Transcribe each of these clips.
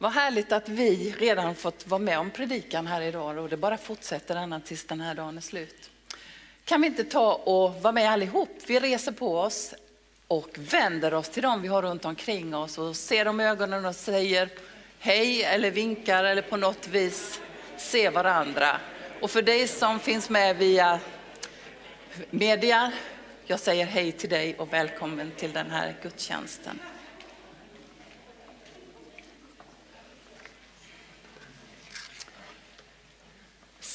Vad härligt att vi redan fått vara med om predikan här idag och det bara fortsätter ända tills den här dagen är slut. Kan vi inte ta och vara med allihop? Vi reser på oss och vänder oss till dem vi har runt omkring oss och ser dem i ögonen och säger hej eller vinkar eller på något vis ser varandra. Och för dig som finns med via media, jag säger hej till dig och välkommen till den här gudstjänsten.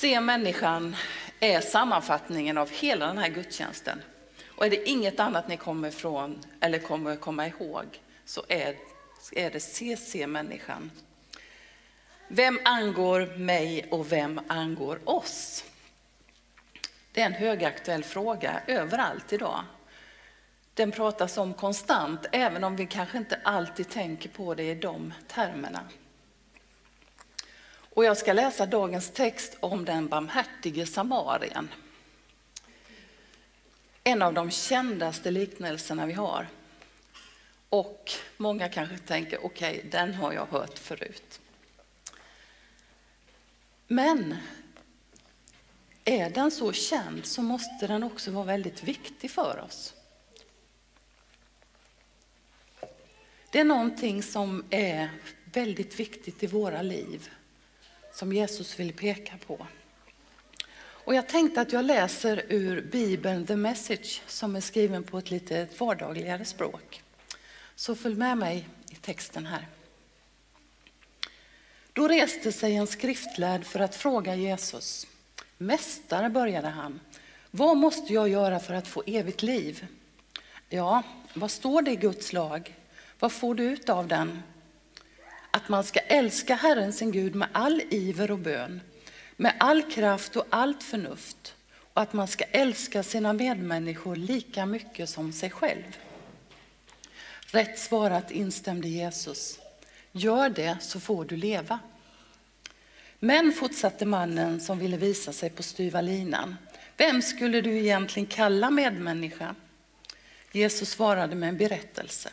Se människan är sammanfattningen av hela den här gudstjänsten. Och är det inget annat ni kommer ifrån eller kommer komma ihåg så är, är det se, se människan. Vem angår mig och vem angår oss? Det är en högaktuell fråga överallt idag. Den pratas om konstant, även om vi kanske inte alltid tänker på det i de termerna. Och jag ska läsa dagens text om den barmhärtige samarien. En av de kändaste liknelserna vi har. Och många kanske tänker, okej, okay, den har jag hört förut. Men är den så känd så måste den också vara väldigt viktig för oss. Det är någonting som är väldigt viktigt i våra liv som Jesus vill peka på. Och jag tänkte att jag läser ur Bibeln The Message som är skriven på ett lite vardagligare språk. Så följ med mig i texten här. Då reste sig en skriftlärd för att fråga Jesus. Mästare, började han, vad måste jag göra för att få evigt liv? Ja, vad står det i Guds lag? Vad får du ut av den? Att man ska älska Herren sin Gud med all iver och bön, med all kraft och allt förnuft och att man ska älska sina medmänniskor lika mycket som sig själv. Rätt svarat instämde Jesus. Gör det så får du leva. Men fortsatte mannen som ville visa sig på styva linan. Vem skulle du egentligen kalla medmänniska? Jesus svarade med en berättelse.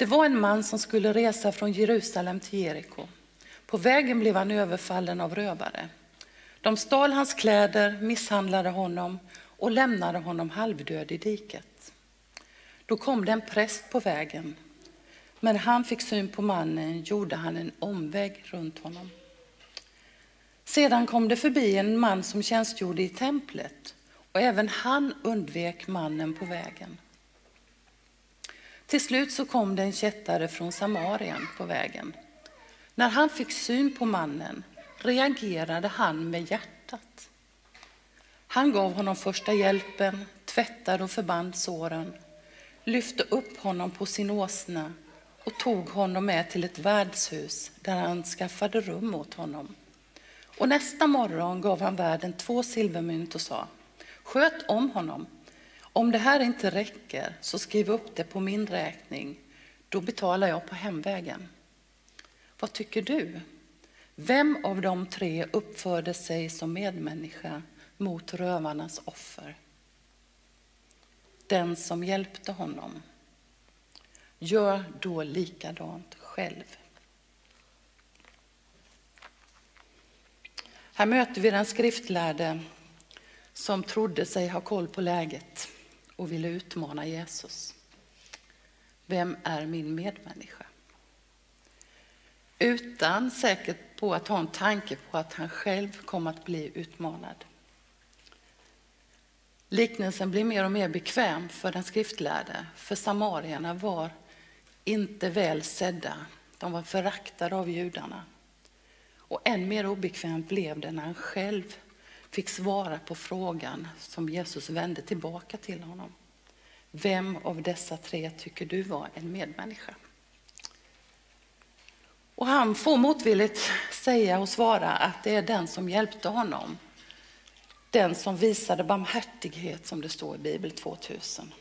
Det var en man som skulle resa från Jerusalem till Jeriko. På vägen blev han överfallen av rövare. De stal hans kläder, misshandlade honom och lämnade honom halvdöd i diket. Då kom det en präst på vägen. Men när han fick syn på mannen gjorde han en omväg runt honom. Sedan kom det förbi en man som tjänstgjorde i templet och även han undvek mannen på vägen. Till slut så kom det en kättare från Samarien på vägen. När han fick syn på mannen reagerade han med hjärtat. Han gav honom första hjälpen, tvättade och förband såren, lyfte upp honom på sin åsna och tog honom med till ett värdshus där han skaffade rum åt honom. Och nästa morgon gav han värden två silvermynt och sa, sköt om honom om det här inte räcker så skriv upp det på min räkning. Då betalar jag på hemvägen. Vad tycker du? Vem av de tre uppförde sig som medmänniska mot rövarnas offer? Den som hjälpte honom. Gör då likadant själv. Här möter vi den skriftlärde som trodde sig ha koll på läget och ville utmana Jesus. Vem är min medmänniska? Utan säkert på att ha en tanke på att han själv kom att bli utmanad. Liknelsen blir mer och mer bekväm för den skriftlärde, för samarierna var inte väl sedda. De var föraktade av judarna. Och än mer obekvämt blev det när han själv fick svara på frågan som Jesus vände tillbaka till honom. Vem av dessa tre tycker du var en medmänniska? Och han får motvilligt säga och svara att det är den som hjälpte honom. Den som visade barmhärtighet som det står i Bibel 2000.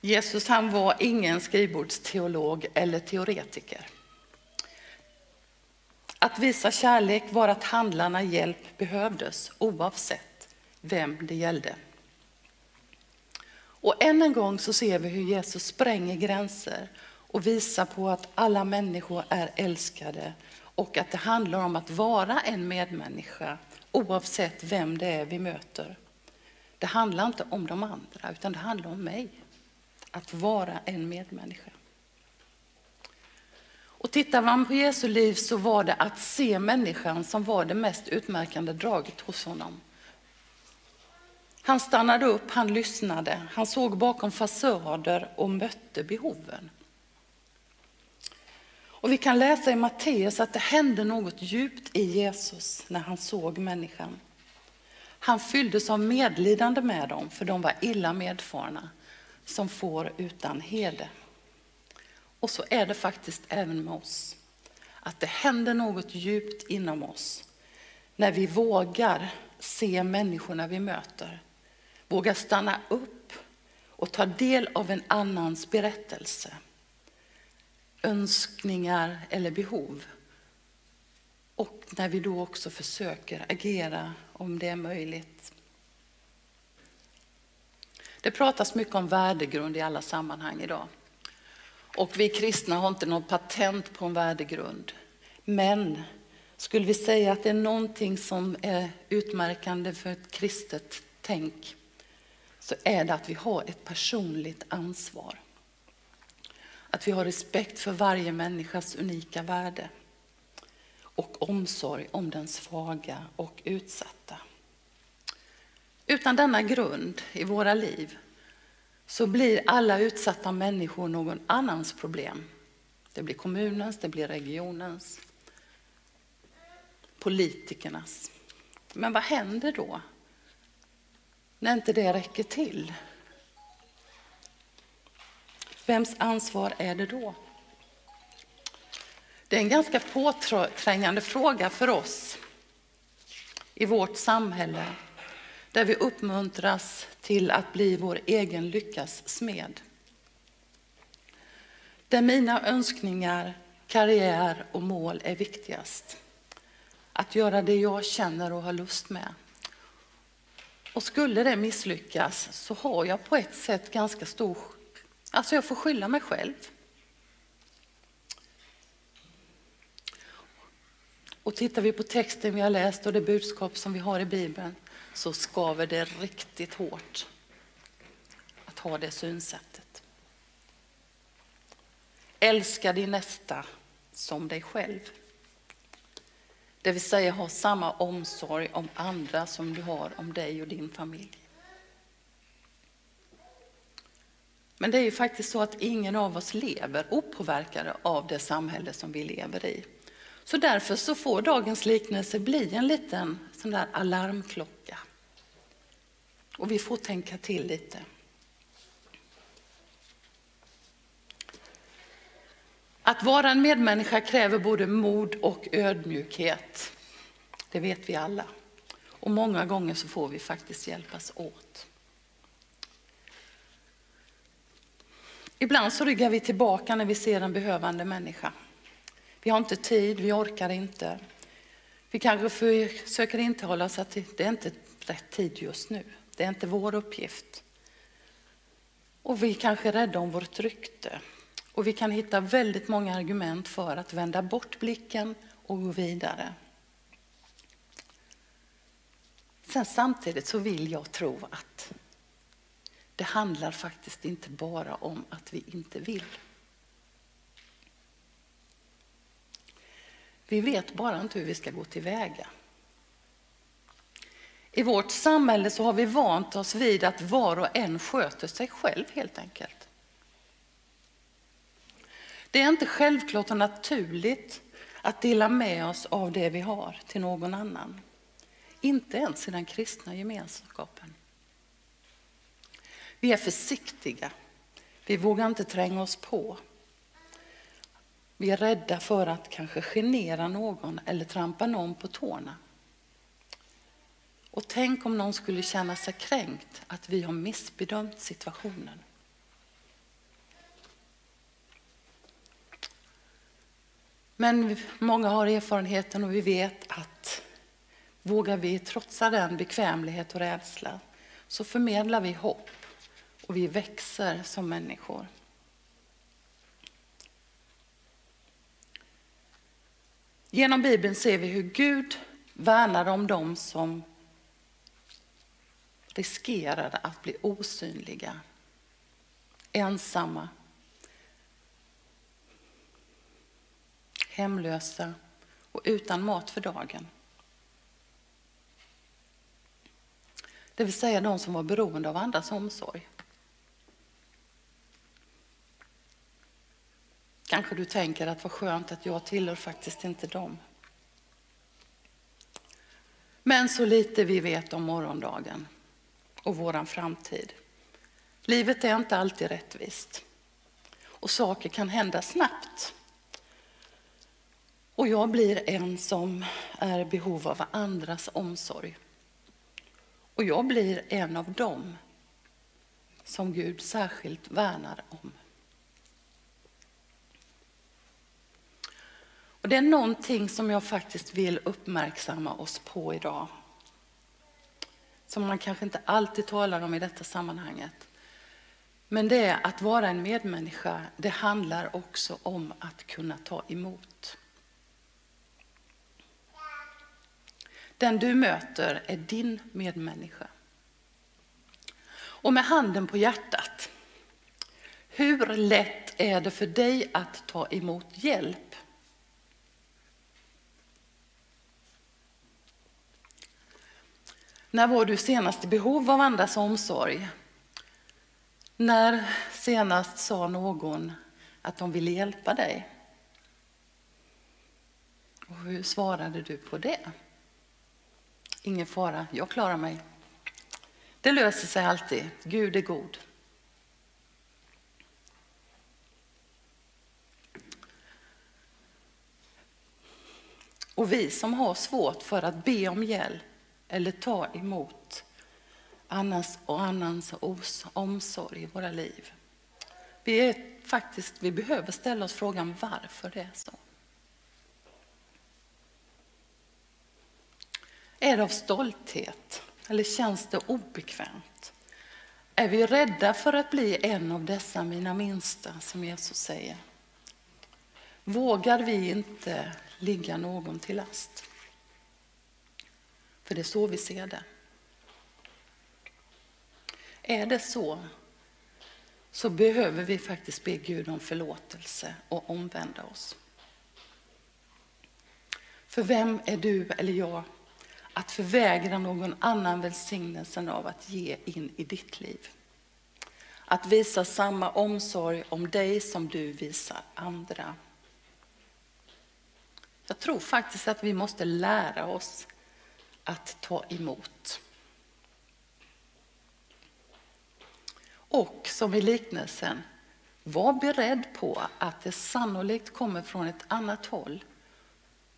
Jesus han var ingen skrivbordsteolog eller teoretiker. Att visa kärlek var att handla när hjälp behövdes oavsett vem det gällde. Och än en gång så ser vi hur Jesus spränger gränser och visar på att alla människor är älskade och att det handlar om att vara en medmänniska oavsett vem det är vi möter. Det handlar inte om de andra utan det handlar om mig. Att vara en medmänniska. Och tittar man på Jesu liv så var det att se människan som var det mest utmärkande draget hos honom. Han stannade upp, han lyssnade, han såg bakom fasader och mötte behoven. Och vi kan läsa i Matteus att det hände något djupt i Jesus när han såg människan. Han fylldes av medlidande med dem, för de var illa medfarna, som får utan herde. Och så är det faktiskt även med oss. Att det händer något djupt inom oss när vi vågar se människorna vi möter. Vågar stanna upp och ta del av en annans berättelse. Önskningar eller behov. Och när vi då också försöker agera om det är möjligt. Det pratas mycket om värdegrund i alla sammanhang idag. Och vi kristna har inte något patent på en värdegrund. Men skulle vi säga att det är någonting som är utmärkande för ett kristet tänk så är det att vi har ett personligt ansvar. Att vi har respekt för varje människas unika värde och omsorg om den svaga och utsatta. Utan denna grund i våra liv så blir alla utsatta människor någon annans problem. Det blir kommunens, det blir regionens, politikernas. Men vad händer då när inte det räcker till? Vems ansvar är det då? Det är en ganska påträngande fråga för oss i vårt samhälle där vi uppmuntras till att bli vår egen lyckas smed. Där mina önskningar, karriär och mål är viktigast. Att göra det jag känner och har lust med. Och skulle det misslyckas så har jag på ett sätt ganska stor... Alltså jag får skylla mig själv. Och tittar vi på texten vi har läst och det budskap som vi har i Bibeln så skaver det riktigt hårt att ha det synsättet. Älska din nästa som dig själv. Det vill säga ha samma omsorg om andra som du har om dig och din familj. Men det är ju faktiskt så att ingen av oss lever opåverkade av det samhälle som vi lever i. Så därför så får dagens liknelse bli en liten sån där alarmklocka. Och vi får tänka till lite. Att vara en medmänniska kräver både mod och ödmjukhet. Det vet vi alla. Och många gånger så får vi faktiskt hjälpas åt. Ibland så ryggar vi tillbaka när vi ser en behövande människa. Vi har inte tid, vi orkar inte. Vi kanske försöker intala oss att det är inte rätt tid just nu. Det är inte vår uppgift. Och vi kanske är rädda om vårt rykte. Och vi kan hitta väldigt många argument för att vända bort blicken och gå vidare. Sen samtidigt så vill jag tro att det handlar faktiskt inte bara om att vi inte vill. Vi vet bara inte hur vi ska gå tillväga. I vårt samhälle så har vi vant oss vid att var och en sköter sig själv helt enkelt. Det är inte självklart och naturligt att dela med oss av det vi har till någon annan. Inte ens i den kristna gemenskapen. Vi är försiktiga. Vi vågar inte tränga oss på. Vi är rädda för att kanske genera någon eller trampa någon på tårna. Och tänk om någon skulle känna sig kränkt att vi har missbedömt situationen. Men många har erfarenheten och vi vet att vågar vi trotsa den bekvämlighet och rädsla så förmedlar vi hopp och vi växer som människor. Genom Bibeln ser vi hur Gud värnar om dem som riskerade att bli osynliga, ensamma, hemlösa och utan mat för dagen. Det vill säga de som var beroende av andras omsorg. Kanske du tänker att vad skönt att jag tillhör faktiskt inte dem. Men så lite vi vet om morgondagen och våran framtid. Livet är inte alltid rättvist och saker kan hända snabbt. Och jag blir en som är i behov av andras omsorg. Och jag blir en av dem som Gud särskilt värnar om. Och det är någonting som jag faktiskt vill uppmärksamma oss på idag. Som man kanske inte alltid talar om i detta sammanhanget. Men det är att vara en medmänniska, det handlar också om att kunna ta emot. Den du möter är din medmänniska. Och med handen på hjärtat, hur lätt är det för dig att ta emot hjälp? När var du senast i behov av andras omsorg? När senast sa någon att de ville hjälpa dig? Och hur svarade du på det? Ingen fara, jag klarar mig. Det löser sig alltid. Gud är god. Och vi som har svårt för att be om hjälp eller ta emot annans och annans omsorg i våra liv. Vi, är faktiskt, vi behöver ställa oss frågan varför det är så. Är det av stolthet eller känns det obekvämt? Är vi rädda för att bli en av dessa mina minsta, som Jesus säger? Vågar vi inte ligga någon till last? För det är så vi ser det. Är det så, så behöver vi faktiskt be Gud om förlåtelse och omvända oss. För vem är du eller jag att förvägra någon annan välsignelsen av att ge in i ditt liv? Att visa samma omsorg om dig som du visar andra. Jag tror faktiskt att vi måste lära oss att ta emot. Och som i liknelsen, var beredd på att det sannolikt kommer från ett annat håll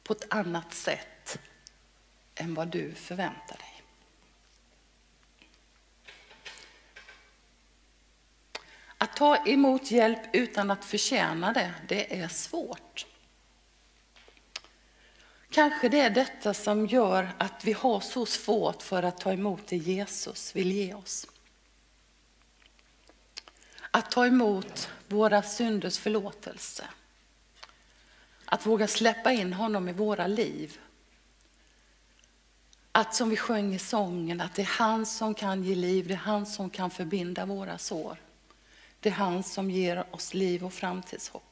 på ett annat sätt än vad du förväntar dig. Att ta emot hjälp utan att förtjäna det, det är svårt. Kanske det är detta som gör att vi har så svårt för att ta emot det Jesus vill ge oss. Att ta emot våra synders förlåtelse. Att våga släppa in honom i våra liv. Att som vi sjöng i sången, att det är han som kan ge liv, det är han som kan förbinda våra sår. Det är han som ger oss liv och framtidshopp.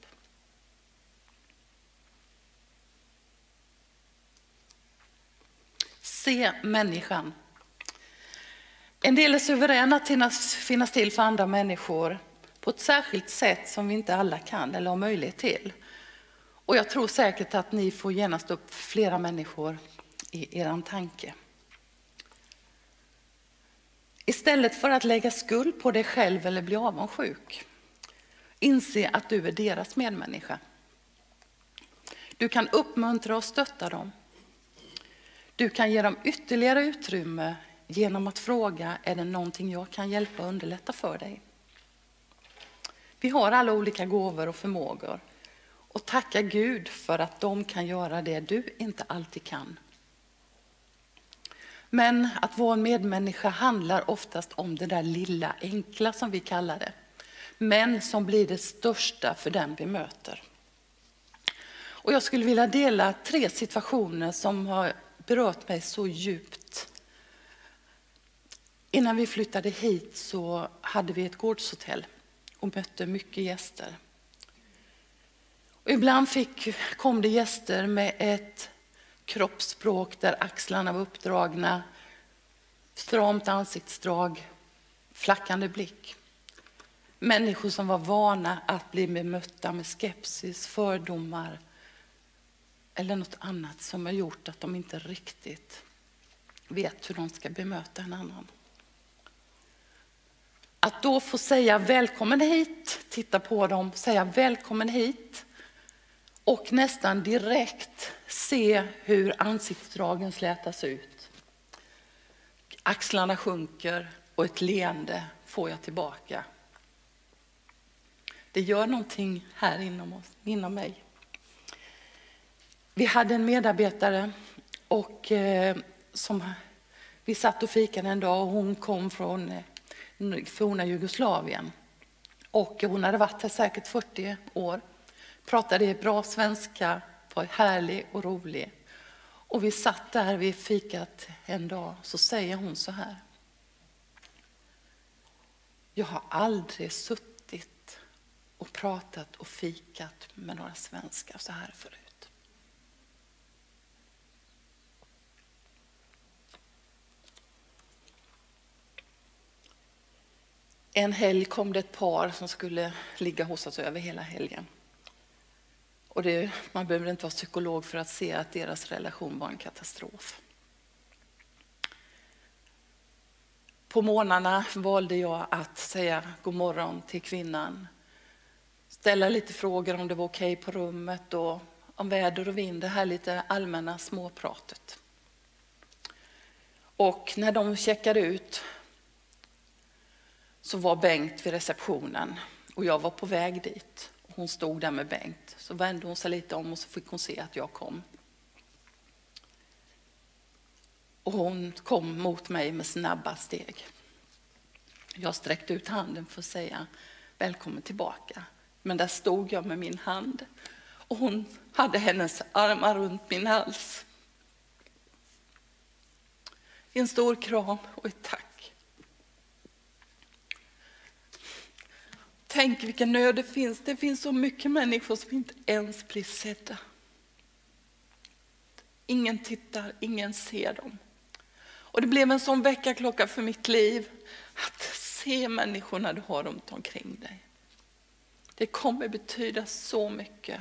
Se människan. En del är suveräna till att finnas till för andra människor på ett särskilt sätt som vi inte alla kan eller har möjlighet till. Och jag tror säkert att ni får genast upp flera människor i er tanke. Istället för att lägga skuld på dig själv eller bli avundsjuk, inse att du är deras medmänniska. Du kan uppmuntra och stötta dem. Du kan ge dem ytterligare utrymme genom att fråga, är det någonting jag kan hjälpa och underlätta för dig? Vi har alla olika gåvor och förmågor. Och tacka Gud för att de kan göra det du inte alltid kan. Men att vara en medmänniska handlar oftast om det där lilla enkla som vi kallar det. Men som blir det största för den vi möter. Och jag skulle vilja dela tre situationer som har berört mig så djupt. Innan vi flyttade hit så hade vi ett gårdshotell och mötte mycket gäster. Och ibland fick, kom det gäster med ett kroppsspråk där axlarna var uppdragna, stramt ansiktsdrag, flackande blick. Människor som var vana att bli bemötta med skepsis, fördomar eller något annat som har gjort att de inte riktigt vet hur de ska bemöta en annan. Att då få säga välkommen hit, titta på dem, säga välkommen hit och nästan direkt se hur ansiktsdragen slätas ut. Axlarna sjunker och ett leende får jag tillbaka. Det gör någonting här inom, oss, inom mig. Vi hade en medarbetare och, eh, som vi satt och fikade en dag och hon kom från eh, forna Jugoslavien. Och hon hade varit här säkert 40 år pratade bra svenska, var härlig och rolig. Och vi satt där vid fikat en dag, så säger hon så här. Jag har aldrig suttit och pratat och fikat med några svenskar så här förut. En helg kom det ett par som skulle ligga hos oss över hela helgen. Och det, man behöver inte vara psykolog för att se att deras relation var en katastrof. På morgnarna valde jag att säga god morgon till kvinnan. Ställa lite frågor om det var okej okay på rummet och om väder och vind, det här lite allmänna småpratet. Och när de checkade ut så var Bengt vid receptionen och jag var på väg dit. Hon stod där med Bengt. Så vände hon sig lite om och så fick hon se att jag kom. Och hon kom mot mig med snabba steg. Jag sträckte ut handen för att säga välkommen tillbaka. Men där stod jag med min hand och hon hade hennes armar runt min hals. En stor kram och ett tack. Tänk vilken nöd det finns. Det finns så mycket människor som inte ens blir sedda. Ingen tittar, ingen ser dem. Och det blev en sån väckarklocka för mitt liv att se människorna du har runt omkring dig. Det kommer betyda så mycket.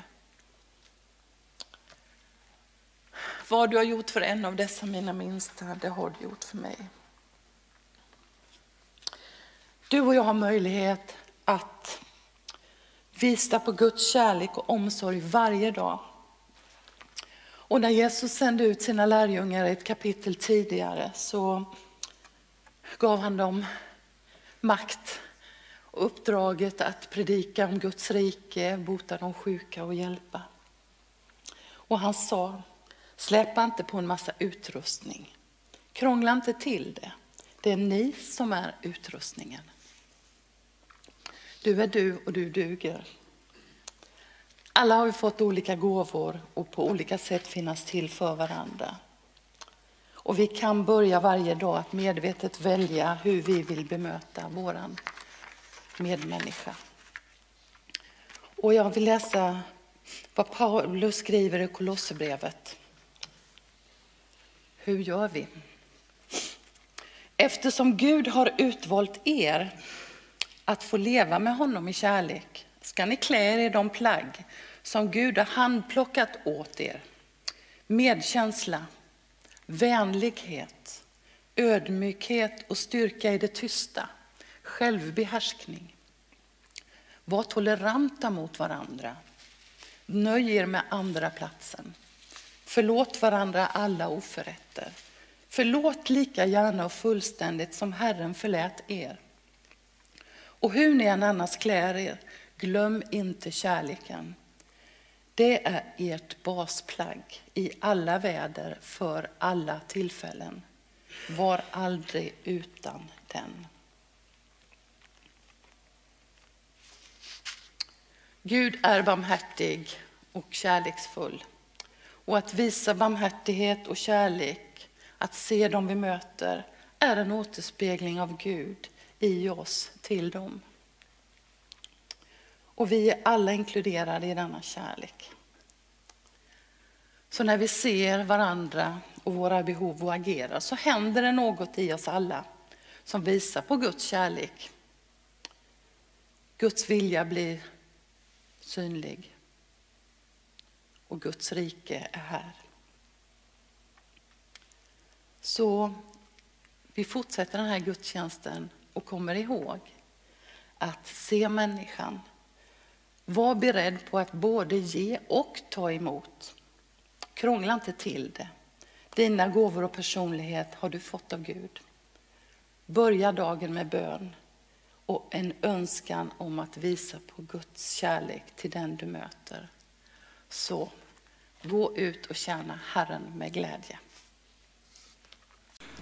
Vad du har gjort för en av dessa mina minsta, det har du gjort för mig. Du och jag har möjlighet att visa på Guds kärlek och omsorg varje dag. Och när Jesus sände ut sina lärjungar ett kapitel tidigare så gav han dem makt och uppdraget att predika om Guds rike, bota de sjuka och hjälpa. Och han sa, släpa inte på en massa utrustning. Krångla inte till det. Det är ni som är utrustningen. Du är du och du duger. Alla har vi fått olika gåvor och på olika sätt finnas till för varandra. Och vi kan börja varje dag att medvetet välja hur vi vill bemöta våran medmänniska. Och jag vill läsa vad Paulus skriver i Kolosserbrevet. Hur gör vi? Eftersom Gud har utvalt er att få leva med honom i kärlek ska ni klä er i de plagg som Gud har handplockat åt er. Medkänsla, vänlighet, ödmjukhet och styrka i det tysta, självbehärskning. Var toleranta mot varandra. Nöj er med andra platsen. Förlåt varandra alla oförrätter. Förlåt lika gärna och fullständigt som Herren förlät er. Och hur ni än annars klär er, glöm inte kärleken. Det är ert basplagg i alla väder för alla tillfällen. Var aldrig utan den. Gud är barmhärtig och kärleksfull. Och att visa barmhärtighet och kärlek, att se dem vi möter, är en återspegling av Gud i oss till dem. Och vi är alla inkluderade i denna kärlek. Så när vi ser varandra och våra behov och agerar så händer det något i oss alla som visar på Guds kärlek. Guds vilja blir synlig. Och Guds rike är här. Så vi fortsätter den här gudstjänsten och kommer ihåg att se människan. Var beredd på att både ge och ta emot. Krångla inte till det. Dina gåvor och personlighet har du fått av Gud. Börja dagen med bön och en önskan om att visa på Guds kärlek till den du möter. Så gå ut och tjäna Herren med glädje.